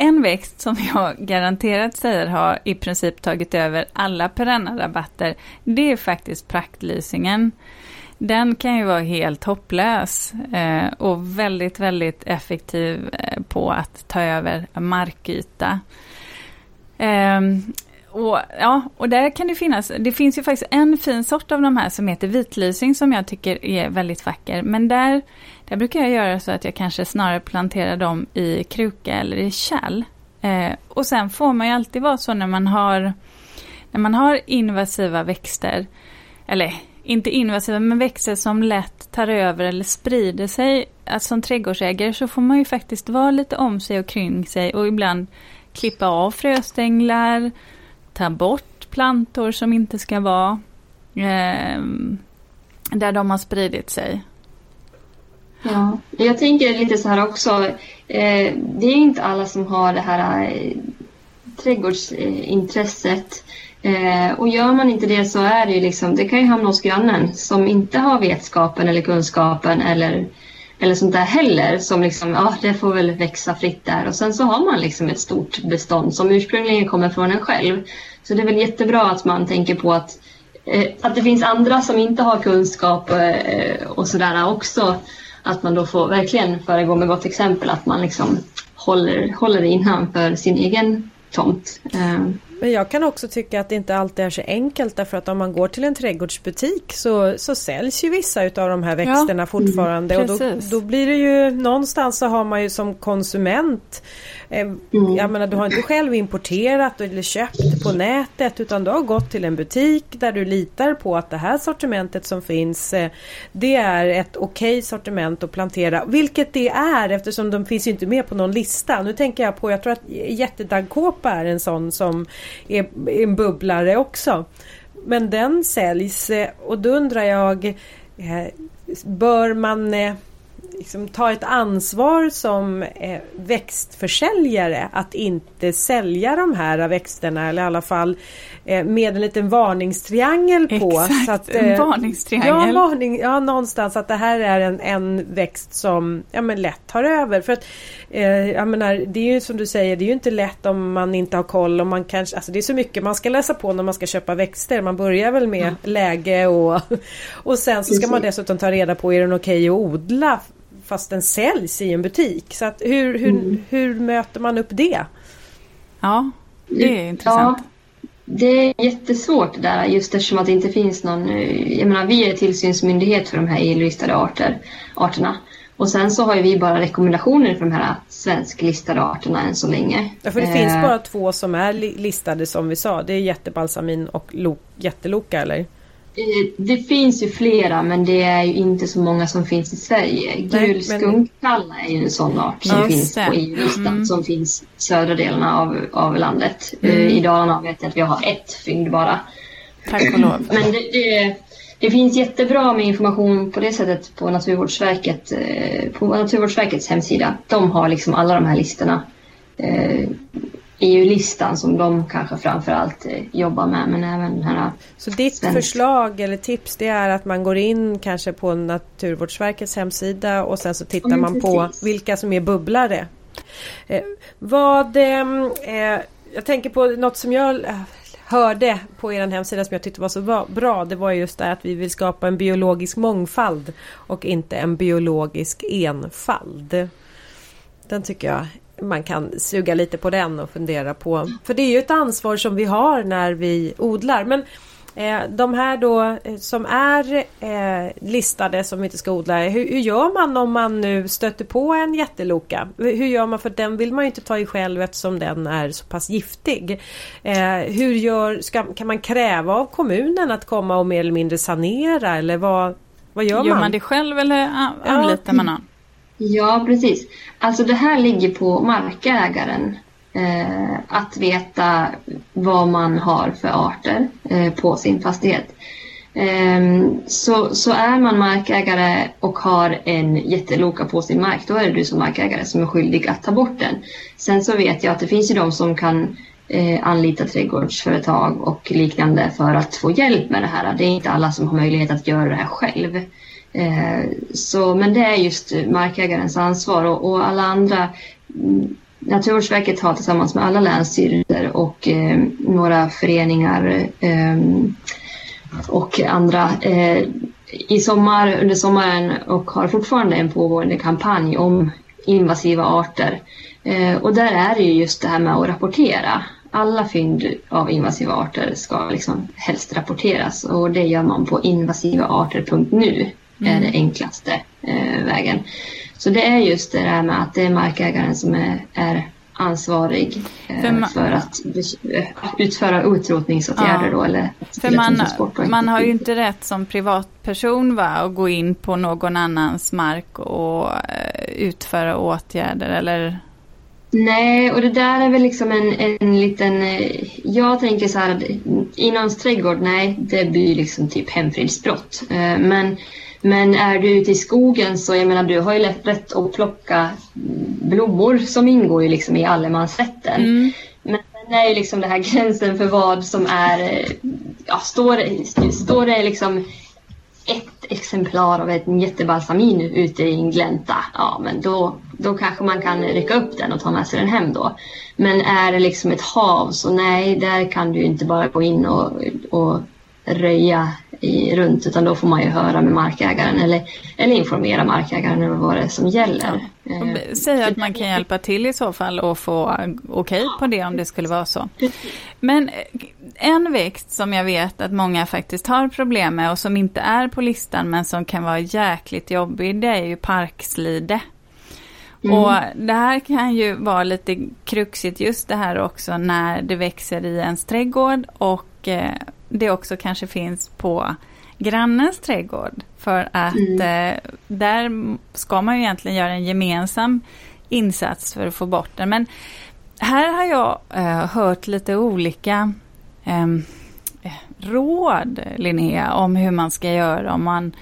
en växt som jag garanterat säger har i princip tagit över alla perenna rabatter, det är faktiskt praktlysingen. Den kan ju vara helt hopplös eh, och väldigt, väldigt effektiv eh, på att ta över markyta. Ehm, och, ja, och där kan det finnas, det finns ju faktiskt en fin sort av de här som heter vitlysing som jag tycker är väldigt vacker. Men där, där brukar jag göra så att jag kanske snarare planterar dem i kruka eller i kärl. Eh, och sen får man ju alltid vara så när man har, när man har invasiva växter, eller inte invasiva, men växter som lätt tar över eller sprider sig. Att som trädgårdsägare så får man ju faktiskt vara lite om sig och kring sig och ibland klippa av fröstänglar, ta bort plantor som inte ska vara eh, där de har spridit sig. Ja, jag tänker lite så här också. Eh, det är inte alla som har det här eh, trädgårdsintresset. Eh, och gör man inte det så är det ju liksom, det kan ju hamna hos grannen som inte har vetskapen eller kunskapen eller, eller sånt där heller. Som liksom, ja det får väl växa fritt där. Och sen så har man liksom ett stort bestånd som ursprungligen kommer från en själv. Så det är väl jättebra att man tänker på att, eh, att det finns andra som inte har kunskap eh, och sådär också. Att man då får verkligen föregå med gott exempel. Att man liksom håller, håller innanför sin egen tomt. Eh, men jag kan också tycka att det inte alltid är så enkelt därför att om man går till en trädgårdsbutik så, så säljs ju vissa av de här växterna ja, fortfarande. Mm, och då, då, blir det ju någonstans så har man ju som konsument mm. Jag menar du har inte själv importerat eller köpt på nätet utan du har gått till en butik där du litar på att det här sortimentet som finns eh, det är ett okej okay sortiment att plantera. Vilket det är eftersom de finns inte med på någon lista. Nu tänker jag på, jag tror att jättedaggkåpa är en sån som är en bubblare också. Men den säljs eh, och då undrar jag Bör man liksom ta ett ansvar som eh, växtförsäljare att inte sälja de här växterna eller i alla fall eh, med en liten varningstriangel på. Exakt, så att, eh, en varningstriangel. Ja, varning, ja, någonstans att det här är en, en växt som ja, men lätt tar över. För att, eh, jag menar, det är ju som du säger, det är ju inte lätt om man inte har koll. Om man kanske, alltså det är så mycket man ska läsa på när man ska köpa växter. Man börjar väl med mm. läge och, *laughs* och sen så ska man dessutom ta reda på är den okej okay att odla fast den säljs i en butik. Så att hur, hur, mm. hur möter man upp det? Ja, det är intressant. Ja, det är jättesvårt det där just eftersom att det inte finns någon... Jag menar, vi är tillsynsmyndighet för de här EU-listade arter, arterna. Och sen så har ju vi bara rekommendationer för de här svensklistade arterna än så länge. Ja, för det eh. finns bara två som är listade som vi sa. Det är jättebalsamin och jätteloka eller? Eh, det finns ju flera men det är ju inte så många som finns i Sverige. Gul skunkkalla är ju en sån art som Just finns det. på EU-listan mm. som finns i södra delarna av, av landet. Eh, mm. I Dalarna vet jag att vi har ett fynd bara. Tack och lov. Men det, det, det, finns jättebra med information på det sättet på Naturvårdsverket, eh, på Naturvårdsverkets hemsida. De har liksom alla de här listorna EU-listan som de kanske framförallt eh, jobbar med. Men även den här Så ditt svensk... förslag eller tips det är att man går in kanske på Naturvårdsverkets hemsida och sen så tittar mm, man på vilka som är bubblare. Eh, vad ehm, eh, Jag tänker på något som jag hörde på er hemsida som jag tyckte var så bra. Det var just det att vi vill skapa en biologisk mångfald och inte en biologisk enfald. Den tycker jag man kan suga lite på den och fundera på. För det är ju ett ansvar som vi har när vi odlar. Men eh, de här då eh, som är eh, listade som vi inte ska odla. Hur, hur, gör man om man nu stöter på en jätteloka? Hur gör man? För den vill man ju inte ta i själv eftersom den är så pass giftig. Eh, hur gör, ska, kan man kräva av kommunen att komma och mer eller mindre sanera eller vad, vad gör man? Gör man det själv eller anlitar ja. man någon? Ja, precis. Alltså det här ligger på markägaren eh, att veta vad man har för arter eh, på sin fastighet. Eh, så, så är man markägare och har en jätteloka på sin mark, då är det du som markägare som är skyldig att ta bort den. Sen så vet jag att det finns ju de som kan eh, anlita trädgårdsföretag och liknande för att få hjälp med det här. Det är inte alla som har möjlighet att göra det här själv. Eh, så, men det är just markägarens ansvar och, och alla andra mm, Naturvårdsverket har tillsammans med alla länsstyrelser och eh, några föreningar eh, och andra eh, i sommar, under sommaren och har fortfarande en pågående kampanj om invasiva arter. Eh, och där är det ju just det här med att rapportera. Alla fynd av invasiva arter ska liksom helst rapporteras och det gör man på invasivaarter.nu mm. är det enklaste eh, vägen. Så det är just det där med att det är markägaren som är, är ansvarig eh, för, man, för, att utföra utrotningsåtgärder ja, då eller För man, man har ju inte rätt som privatperson va, att gå in på någon annans mark och eh, utföra åtgärder eller Nej, och det där är väl liksom en, en liten... Eh, jag tänker så här, i någons trädgård, nej, det blir liksom typ hemfridsbrott. Eh, men men är du ute i skogen så jag menar du har ju rätt att plocka blommor som ingår ju liksom i allemansrätten. Mm. Men sen är ju liksom det här *laughs* gränsen för vad som är, ja står, står det liksom ett exemplar av en jättebalsamin ute i en glänta, ja men då, då kanske man kan rycka upp den och ta med sig den hem då. Men är det liksom ett hav så nej, där kan du inte bara gå in och, och röja i, runt utan då får man ju höra med markägaren eller, eller informera markägaren över vad det är som gäller. Ja. Eh, säga att man kan hjälpa till i så fall och få okej okay på det om det skulle vara så. Men eh, en växt som jag vet att många faktiskt har problem med och som inte är på listan men som kan vara jäkligt jobbig det är ju parkslide. Mm. Och det här kan ju vara lite kruxigt just det här också när det växer i ens trädgård och eh, det också kanske finns på grannens trädgård. För att mm. eh, där ska man ju egentligen göra en gemensam insats för att få bort den. Men här har jag eh, hört lite olika eh, råd, Linnea, om hur man ska göra. Om man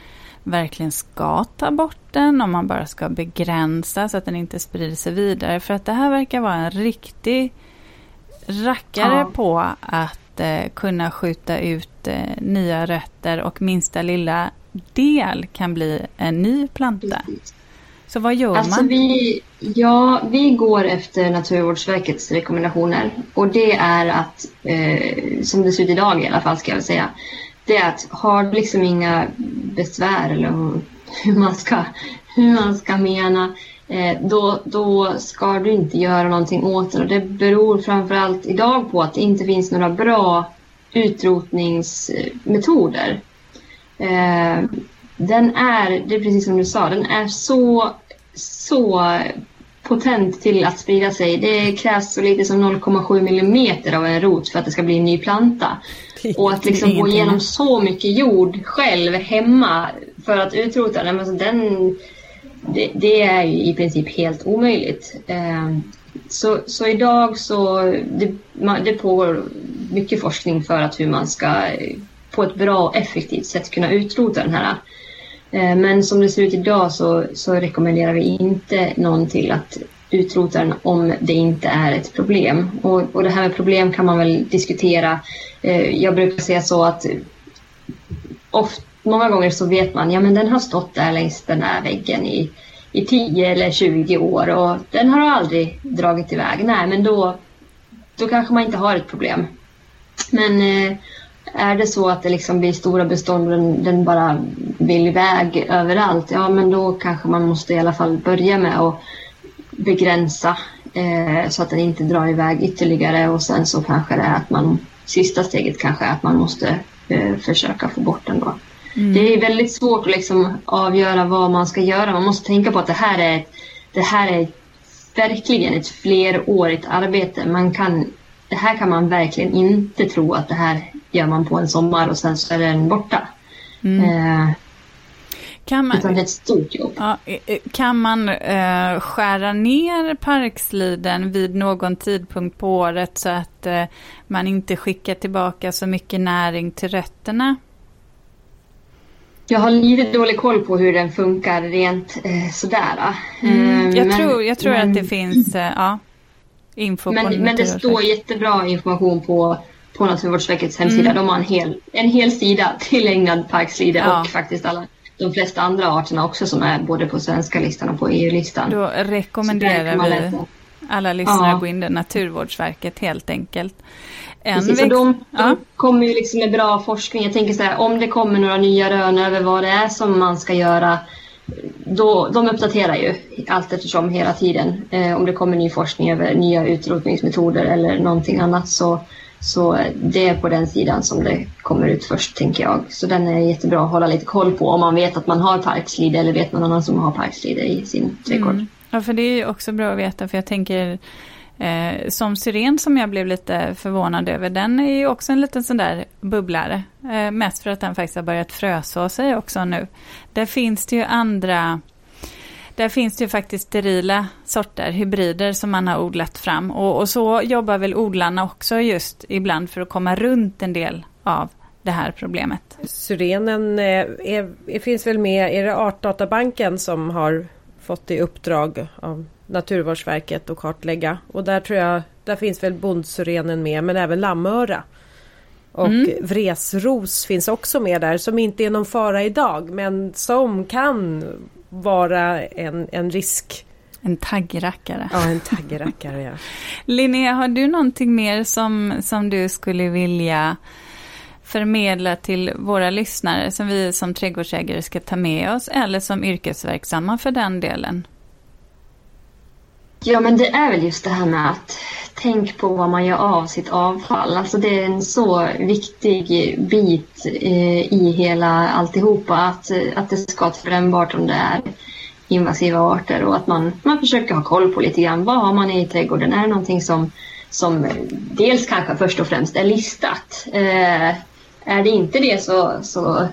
verkligen ska ta bort den, om man bara ska begränsa så att den inte sprider sig vidare. För att det här verkar vara en riktig rackare ja. på att eh, kunna skjuta ut eh, nya rötter och minsta lilla del kan bli en ny planta. Så vad gör alltså man? Vi, ja, vi går efter Naturvårdsverkets rekommendationer och det är att, eh, som det ser ut idag i alla fall ska jag säga, det är att har du liksom inga besvär eller *laughs* hur man ska, hur man ska mena då, då ska du inte göra någonting åt det. Och det beror framförallt idag på att det inte finns några bra utrotningsmetoder. Eh, den är, det är precis som du sa, den är så, så potent till att sprida sig. Det krävs så lite som 0,7 millimeter av en rot för att det ska bli en ny planta. *laughs* Och att liksom gå igenom så mycket jord själv hemma för att utrota den, alltså den det, det, är ju i princip helt omöjligt. Ehm, så, så idag så det, det pågår mycket forskning för att hur man ska eh, på ett bra och effektivt sätt kunna utrota den här. Ehm, men som det ser ut idag så, så rekommenderar vi inte någon till att utrota den om det inte är ett problem. Och, och det här med problem kan man väl diskutera. Ehm, jag brukar säga så att ofta, många gånger så vet man ja men den har stått där längs den här väggen i, i 10 eller 20 år och den har aldrig dragit iväg. Nej men då, då kanske man inte har ett problem. Men eh, är det så att det liksom blir stora bestånd och den, den, bara vill iväg överallt, ja men då kanske man måste i alla fall börja med att begränsa eh, så att den inte drar iväg ytterligare och sen så kanske det är att man, sista steget kanske är att man måste eh, försöka få bort den då. Mm. Det är väldigt svårt att liksom avgöra vad man ska göra. Man måste tänka på att det här är, det här är verkligen ett flerårigt arbete. Man kan, det här kan man verkligen inte tro att det här gör man på en sommar och sen så är den borta. Mm. Eh, kan man, Utan det är ett stort jobb. Ja, kan man eh, skära ner parksliden vid någon tidpunkt på året så att eh, man inte skickar tillbaka så mycket näring till rötterna? Jag har lite dålig koll på hur den funkar rent eh, sådär. Mm, jag, men, tror, jag tror men, att det finns eh, ja, info men, på Men det står jättebra information på på Naturvårdsverkets hemsida. Mm. De har en hel, en hel sida tillägnad parkslide ja. och faktiskt alla de flesta andra arterna också som är både på svenska listan och på EU-listan. Då rekommenderar vi alla lyssnare ja. att gå in i Naturvårdsverket helt enkelt. En Precis, och de, ja. de kommer ju liksom med bra forskning. Jag tänker så här, om det kommer några nya rön över vad det är som man ska göra då, de uppdaterar ju allt eftersom hela tiden. Eh, om det kommer ny forskning över nya utrotningsmetoder eller någonting annat så så det är på den sidan som det kommer ut först, tänker jag. Så den är jättebra att hålla lite koll på om man vet att man har parkslide eller vet någon annan som har parkslide i sin trädgård. Mm. Ja, för det är också bra att veta, för jag tänker eh, som syren som jag blev lite förvånad över, den är ju också en liten sån där bubblare. Eh, mest för att den faktiskt har börjat fröså sig också nu. Där finns det ju andra där finns det ju faktiskt sterila sorter, hybrider som man har odlat fram. Och, och, så jobbar väl odlarna också just ibland för att komma runt en del av det här problemet. Syrenen är, är, är, finns väl med, är det Artdatabanken som har fått i uppdrag av Naturvårdsverket att kartlägga. Och där tror jag, där finns väl bondsyrenen med men även lammöra. Och mm. vresros finns också med där som inte är någon fara idag men som kan vara en, en risk. En taggrackare. Ja, en taggrackare ja. *laughs* Linnea, har du någonting mer som, som du skulle vilja förmedla till våra lyssnare som vi som trädgårdsägare ska ta med oss eller som yrkesverksamma för den delen? Ja, men det är väl just det här med att tänk på vad man gör av sitt avfall. Alltså det är en så viktig bit eh, i hela alltihopa att, eh, att det ska vara brännbart om det är invasiva arter och att man, man försöker ha koll på lite grann. Vad har man i trädgården? Är det någonting som, som dels kanske först och främst är listat? Eh, är det inte det så, så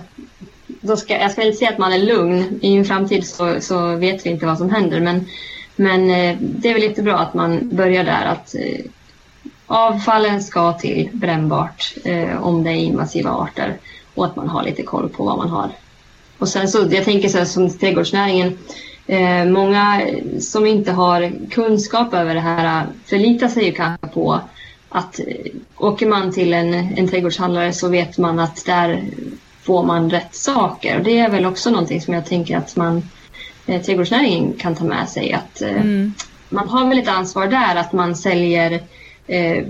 då ska, jag ska inte säga att man är lugn. I en framtid så, så vet vi inte vad som händer men men eh, det är väl jättebra att man börjar där att eh, avfallen ska till brännbart eh, om det är invasiva arter och att man har lite koll på vad man har. Och sen så, jag tänker så här som trädgårdsnäringen, många som inte har kunskap över det här förlitar sig ju kanske på att åker man till en, en trädgårdshandlare så vet man att där får man rätt saker. Och det är väl också någonting som jag tänker att man eh, trädgårdsnäringen kan ta med sig. Att, eh, mm. Man har väl ett ansvar där att man säljer eh,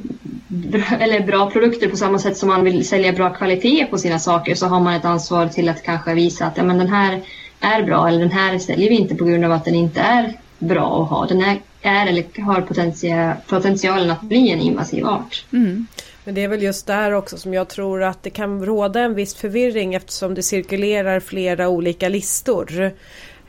bra, eller bra produkter på samma sätt som man vill sälja bra kvalitet på sina saker så har man ett ansvar till att kanske visa att ja, men den här är bra eller den här säljer vi inte på grund av att den inte är bra att ha. Den är, är eller har potential, potentialen att bli en invasiv art. Mm. Men det är väl just där också som jag tror att det kan råda en viss förvirring eftersom det cirkulerar flera olika listor.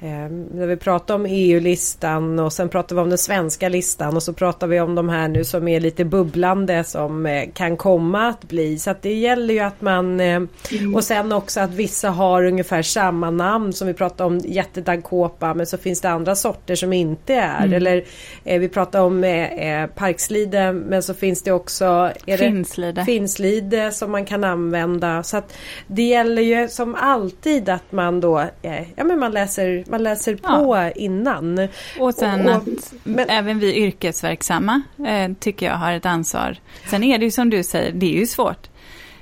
Eh, när vi pratar om EU-listan och sen pratar vi om den svenska listan och så pratar vi om de här nu som är lite bubblande som eh, kan komma att bli. Så att det gäller ju att man eh, mm. och sen också att vissa har ungefär samma namn som vi pratar om jättedankåpa men så finns det andra sorter som inte är. Mm. Eller eh, vi pratar om eh, parkslide men så finns det också är finslide. finslide som man kan använda. Så att det gäller ju som alltid att man då ja, men man läser man läser på ja. innan. Och sen och, och, att men... även vi yrkesverksamma eh, tycker jag har ett ansvar. Sen är det ju som du säger, det är ju svårt.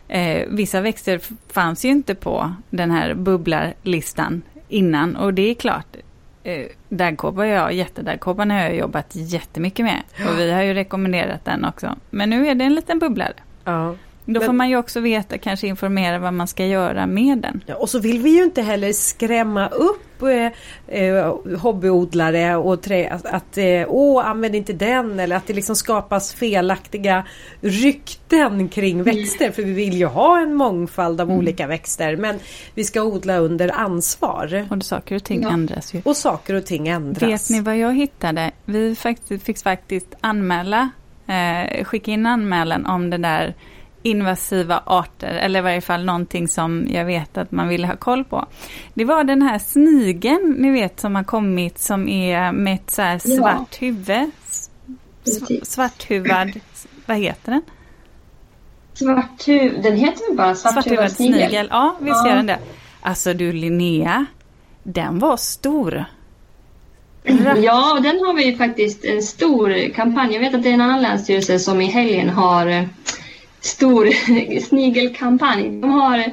Eh, vissa växter fanns ju inte på den här bubblarlistan innan och det är klart, eh, daggkåpa och jag, jättedaggkåpan har jag jobbat jättemycket med. Och vi har ju rekommenderat den också. Men nu är det en liten bubblare. Ja. Då får man ju också veta, kanske informera vad man ska göra med den. Ja, och så vill vi ju inte heller skrämma upp eh, eh, hobbyodlare och trä, att, att eh, åh, använd inte den eller att det liksom skapas felaktiga rykten kring mm. växter. För vi vill ju ha en mångfald av mm. olika växter men vi ska odla under ansvar. Och saker och ting ja. ändras ju. Och saker och ting ändras. Vet ni vad jag hittade? Vi faktiskt, fick faktiskt anmäla, eh, skicka in anmälan om det där invasiva arter, eller i varje fall någonting som jag vet att man ville ha koll på. Det var den här snigen, ni vet, som har kommit som är med ett så här svart ja. huvud. Svarthuvad, vad heter den? Svarthuvad, den heter väl bara svarthuvad snigel? snigel? Ja, visst ja. gör den det. Alltså du Linnea, den var stor. Ja, den har vi faktiskt en stor kampanj. Jag vet att det är en annan länsstyrelse som i helgen har stor *laughs* snigelkampanj. De har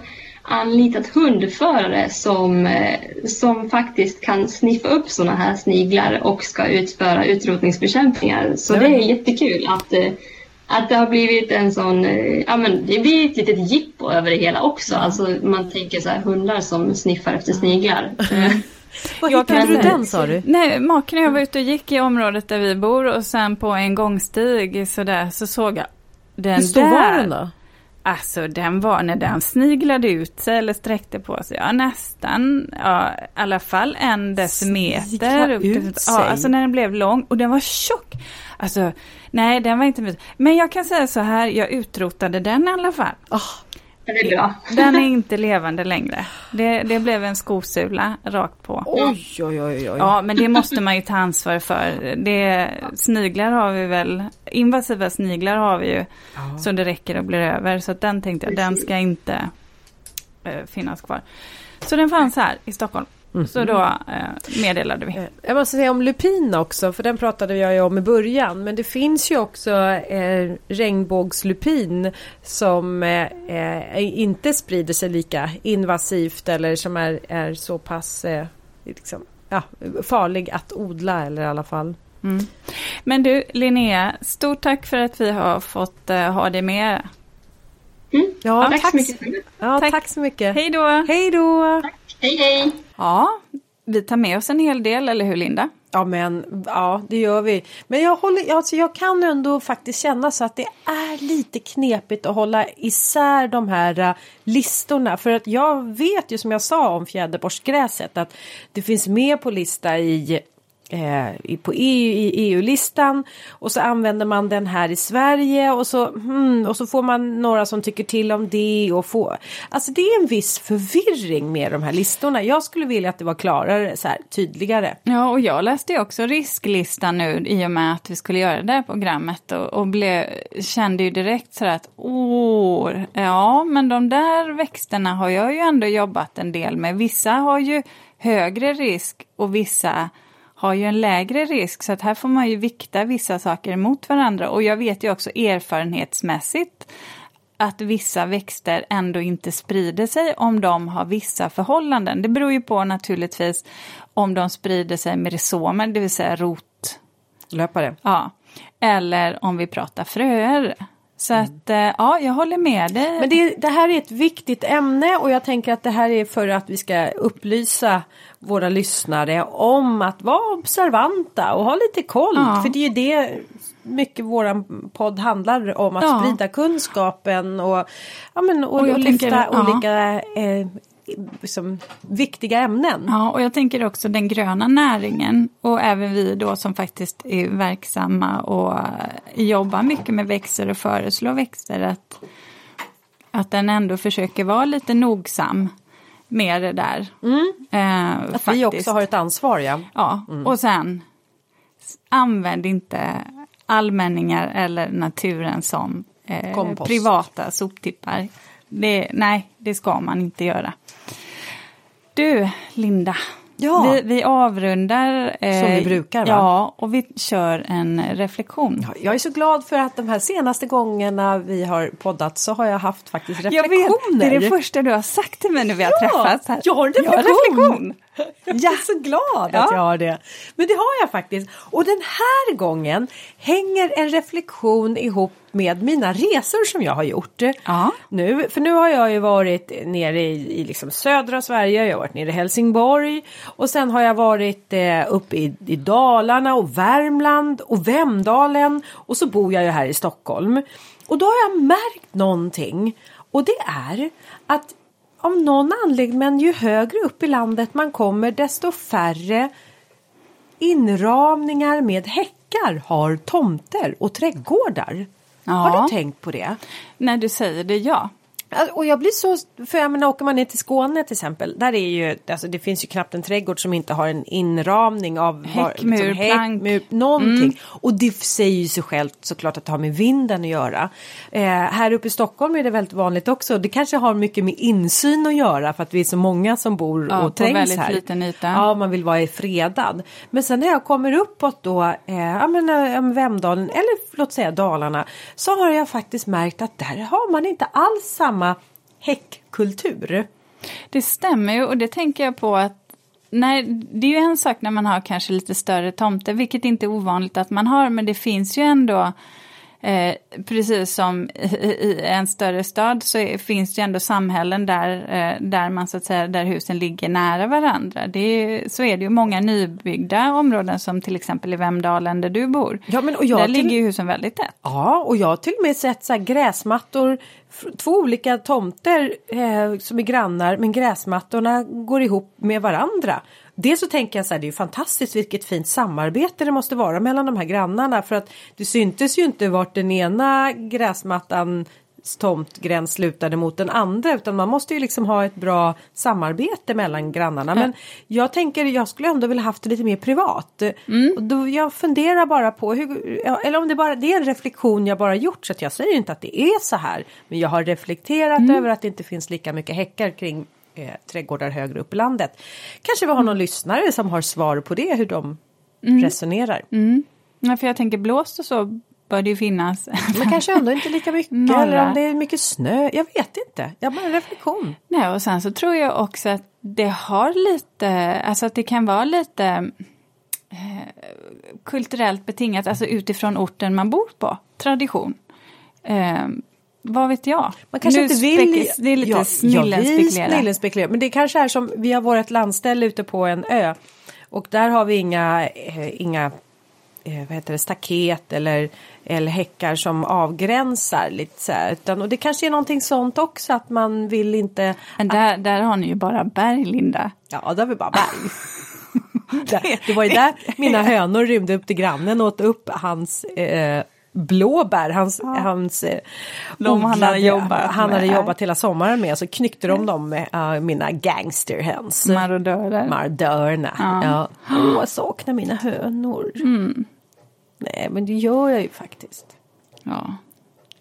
anlitat hundförare som, eh, som faktiskt kan sniffa upp sådana här sniglar och ska utföra utrotningsbekämpningar. Så det är jättekul att, eh, att det har blivit en sån, eh, ja men det blir ett litet jippo över det hela också. Alltså man tänker så här hundar som sniffar efter sniglar. *laughs* Vad hittade du den sa du? Nej, maken och jag var ute och gick i området där vi bor och sen på en gångstig så där så såg jag den Hur stor där, var den då? Alltså den var när den sniglade ut sig eller sträckte på sig, ja nästan, ja, i alla fall en decimeter. Snigla ut sig? Ja, alltså när den blev lång och den var tjock. Alltså, nej den var inte Men jag kan säga så här, jag utrotade den i alla fall. Oh. Det är bra. Den är inte levande längre. Det, det blev en skosula rakt på. Oj, oj, oj, oj. Ja, men det måste man ju ta ansvar för. Det, sniglar har vi väl, invasiva sniglar har vi ju. Ja. Så det räcker och blir över. Så den tänkte jag, den ska inte eh, finnas kvar. Så den fanns här i Stockholm. Mm. Så då eh, meddelade vi. Eh, jag måste säga om lupin också, för den pratade jag ju om i början. Men det finns ju också eh, regnbågslupin som eh, eh, inte sprider sig lika invasivt eller som är, är så pass eh, liksom, ja, farlig att odla eller i alla fall. Mm. Men du Linnea, stort tack för att vi har fått ha dig med. Mm. Ja, tack, tack, så mycket. Ja, tack. tack så mycket. Hej då. Hej då. Hej hej. Ja, vi tar med oss en hel del, eller hur Linda? Ja, men ja, det gör vi. Men jag, håller, alltså, jag kan ändå faktiskt känna så att det är lite knepigt att hålla isär de här uh, listorna. För att jag vet ju som jag sa om fjäderborstgräset att det finns med på lista i eh, på EU, i EU-listan och så använder man den här i Sverige och så, hmm, och så får man några som tycker till om det och få. Alltså det är en viss förvirring med de här listorna. Jag skulle vilja att det var klarare, så här, tydligare. Ja, och jag läste också risklistan nu i och med att vi skulle göra det här programmet och, och blev, kände ju direkt så att åh, ja, men de där växterna har jag ju ändå jobbat en del med. Vissa har ju högre risk och vissa har ju en lägre risk så att här får man ju vikta vissa saker mot varandra och jag vet ju också erfarenhetsmässigt att vissa växter ändå inte sprider sig om de har vissa förhållanden. Det beror ju på naturligtvis om de sprider sig med rizomer, det vill säga rot. Löpare. Ja. Eller om vi pratar fröer. Så mm. att eh, ja, jag håller med dig. Men det, det, här är ett viktigt ämne och jag tänker att det här är för att vi ska upplysa våra lyssnare om att vara observanta och ha lite koll. Ja. För det är ju det mycket våran podd handlar om, att ja. sprida kunskapen och, ja, men, och, och, och lyfta tänker, olika eh, liksom, viktiga ämnen. Ja, och jag tänker också den gröna näringen och även vi då som faktiskt är verksamma och jobbar mycket med växter och föreslår växter att, att den ändå försöker vara lite nogsam med det där. Mm. Eh, att faktiskt. vi också har ett ansvar ja. Ja, mm. och sen använd inte allmänningar eller naturen som eh, privata soptippar. Det, nej, det ska man inte göra. Du, Linda, Ja. Vi, vi avrundar. Eh, Som vi brukar va? Ja, och vi kör en reflektion. Ja, jag är så glad för att de här senaste gångarna vi har poddat så har jag haft faktiskt reflektioner. Jag vet, det är det första du har sagt till mig när vi har ja, träffats. Här. Jag har en reflektion. Jag, reflektion. jag är så glad ja. att jag har det. Men det har jag faktiskt. Och den här gången hänger en reflektion ihop med mina resor som jag har gjort. Ja. Nu, för nu har jag ju varit nere i, i liksom södra Sverige, jag har varit nere i Helsingborg och sen har jag varit eh, uppe i, i Dalarna och Värmland och Vemdalen och så bor jag ju här i Stockholm. Och då har jag märkt någonting och det är att av någon anledning, men ju högre upp i landet man kommer desto färre inramningar med häckar har tomter och trädgårdar. Ja. Har du tänkt på det? När du säger det, ja. Och jag blir så, för jag menar åker man ner till Skåne till exempel, där är ju, alltså det finns ju knappt en trädgård som inte har en inramning av häckmur, liksom, häck. Mur, någonting. Mm. Och det säger ju sig självt såklart att det har med vinden att göra. Eh, här uppe i Stockholm är det väldigt vanligt också. Det kanske har mycket med insyn att göra för att vi är så många som bor ja, och trängs här. Liten yta. Ja, man vill vara fredad. Men sen när jag kommer uppåt då, eh, ja men eh, Vemdalen eller låt säga Dalarna, så har jag faktiskt märkt att där har man inte alls samma samma häckkultur. Det stämmer ju och det tänker jag på att Nej, det är ju en sak när man har kanske lite större tomter, vilket inte är ovanligt att man har, men det finns ju ändå Eh, precis som i, i, en större stad så är, finns det ju ändå samhällen där, eh, där man så att säga, där husen ligger nära varandra. Det är, så är det ju många nybyggda områden som till exempel i Vemdalen där du bor. Ja, men, och jag där till... ligger ju husen väldigt tätt. Ja, och jag har till och med sett så gräsmattor två olika tomter eh, som är grannar men gräsmattorna går ihop med varandra. Dels så tänker jag så här, det är ju fantastiskt vilket fint samarbete det måste vara mellan de här grannarna för att det syntes ju inte vart den ena gräsmattan tomtgräns slutade mot den andra utan man måste ju liksom ha ett bra samarbete mellan grannarna. Men jag tänker jag skulle ändå vilja haft det lite mer privat. Mm. Och då jag funderar bara på hur, eller om det bara det är en reflektion jag bara gjort så att jag säger inte att det är så här. Men jag har reflekterat mm. över att det inte finns lika mycket häckar kring eh, trädgårdar högre upp i landet. Kanske vi har någon mm. lyssnare som har svar på det hur de mm. resonerar. Mm. Ja, för jag tänker blåst och så bör det ju finnas. Men kanske ändå inte lika mycket Några. *laughs* eller om det är mycket snö. Jag vet inte. Jag bara en reflektion. Nej, och sen så tror jag också att det har lite, alltså att det kan vara lite eh, kulturellt betingat, alltså utifrån orten man bor på, tradition. Eh, vad vet jag? Man kanske nu inte vill... Det är lite ja, snillenspekulera. Ja, spekulera. Men det kanske är som, vi har vårt landställe ute på en ö. Och där har vi inga, eh, inga eh, vad heter det, staket eller, eller häckar som avgränsar lite så här. Utan, och det kanske är någonting sånt också att man vill inte... Men där, att... där har ni ju bara berg Linda. Ja, där har vi bara berg. *laughs* det var ju där mina hönor rymde upp till grannen och åt upp hans eh, blåbär. Hans, ja. hans eh, de han hade jobbat Han hade jobbat hela sommaren med så knyckte de dem med uh, mina gangsterhöns. Marodörer. Marodörerna. Ja. ja. Åh, jag saknar mina hönor. Mm. Nej, men det gör jag ju faktiskt. Ja.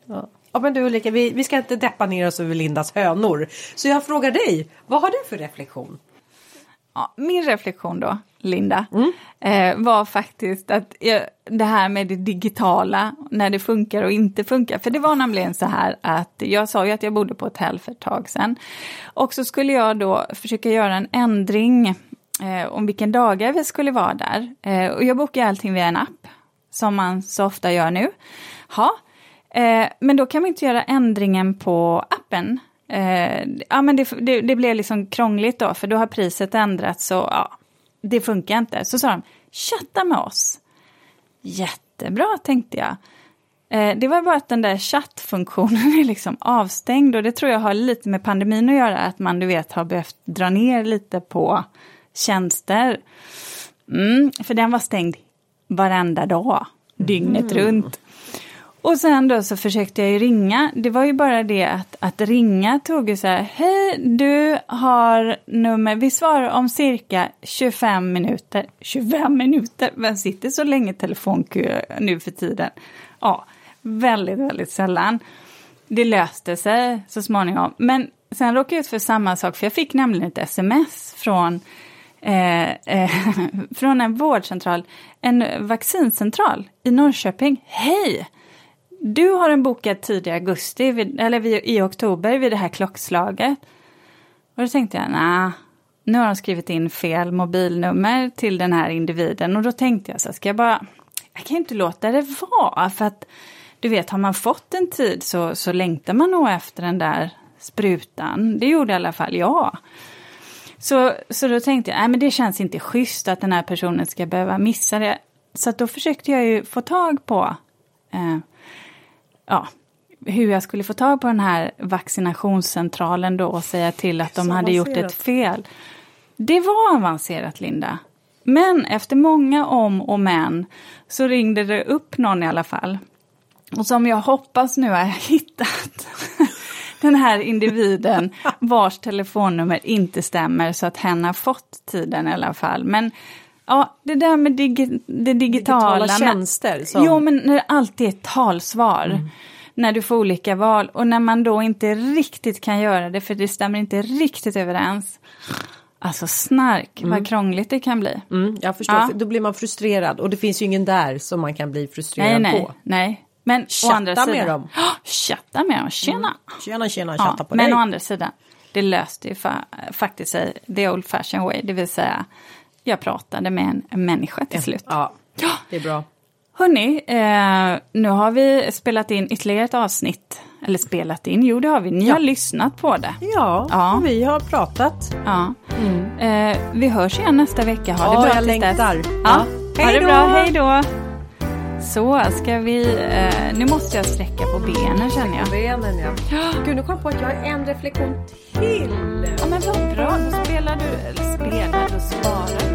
Ja, ja men du Ulrika, vi, vi ska inte deppa ner oss över Lindas hönor. Så jag frågar dig, vad har du för reflektion? Ja, min reflektion då, Linda, mm. eh, var faktiskt att jag, det här med det digitala, när det funkar och inte funkar. För det var nämligen så här att jag sa ju att jag bodde på hotell för ett tag sedan. Och så skulle jag då försöka göra en ändring eh, om vilken dagar vi skulle vara där. Eh, och jag bokade allting via en app, som man så ofta gör nu. Ha. Eh, men då kan man inte göra ändringen på appen Eh, ja, men det, det, det, blev liksom krångligt då, för då har priset ändrats och ja, det funkar inte. Så sa de, chatta med oss. Jättebra, tänkte jag. Eh, det var bara att den där chattfunktionen *laughs* är liksom avstängd och det tror jag har lite med pandemin att göra, att man du vet har behövt dra ner lite på tjänster. Mm, för den var stängd varenda dag, dygnet mm. runt. Och sen då så försökte jag ju ringa. Det var ju bara det att, att ringa tog ju så här, hej du har nummer, vi svarar om cirka 25 minuter. 25 minuter, vem sitter så länge i telefonkö nu för tiden? Ja, väldigt, väldigt sällan. Det löste sig så småningom. Men sen råkade jag ut för samma sak, för jag fick nämligen ett sms från eh, eh, *laughs* från en vårdcentral, en vaccincentral i Norrköping. Hej! Du har en bokad tid i augusti, vid, eller vid, i oktober vid det här klockslaget. Och då tänkte jag, nej, nu har de skrivit in fel mobilnummer till den här individen. Och då tänkte jag så här, ska jag bara, jag kan inte låta det vara. För att du vet, har man fått en tid så, så längtar man nog efter den där sprutan. Det gjorde i alla fall jag. Så, så då tänkte jag, nej men det känns inte schysst att den här personen ska behöva missa det. Så då försökte jag ju få tag på eh, ja, hur jag skulle få tag på den här vaccinationscentralen då och säga till att de hade gjort ett fel. Det var avancerat, Linda. Men efter många om och men så ringde det upp någon i alla fall. Och som jag hoppas nu har jag *laughs* hittat den här individen vars telefonnummer inte stämmer så att hen har fått tiden i alla fall. Men ja, det där med digi det digitala. Digitala tjänster. Som... Jo, men när det alltid är talsvar. Mm. När du får olika val och när man då inte riktigt kan göra det för det stämmer inte riktigt överens. Alltså snark, mm. vad krångligt det kan bli. Mm, jag förstår, ja. då blir man frustrerad och det finns ju ingen där som man kan bli frustrerad nej, nej, på. Nej, men chatta å andra sidan, med dem. Oh, chatta med dem, tjena! Mm. Tjena, tjena, chatta ja, på men dig. Men å andra sidan, det löste ju fa faktiskt sig the old fashion way, det vill säga jag pratade med en, människa till slut. Ja, det är bra. Hörni, eh, nu har vi spelat in ytterligare ett avsnitt. Eller spelat in, jo det har vi. Ni ja. har lyssnat på det. Ja, ja. vi har pratat. Ja. Mm. Eh, vi hörs igen nästa vecka. Ha ja, det bra jag längtar. Ja. Ja. Ha det bra, hej då! Så, ska vi... Eh, nu måste jag sträcka på benen känner jag. Benen ja. Gud, nu kom jag på att jag har en reflektion till. Ja men vad bra, då spelar du... Eller spelar, då svarar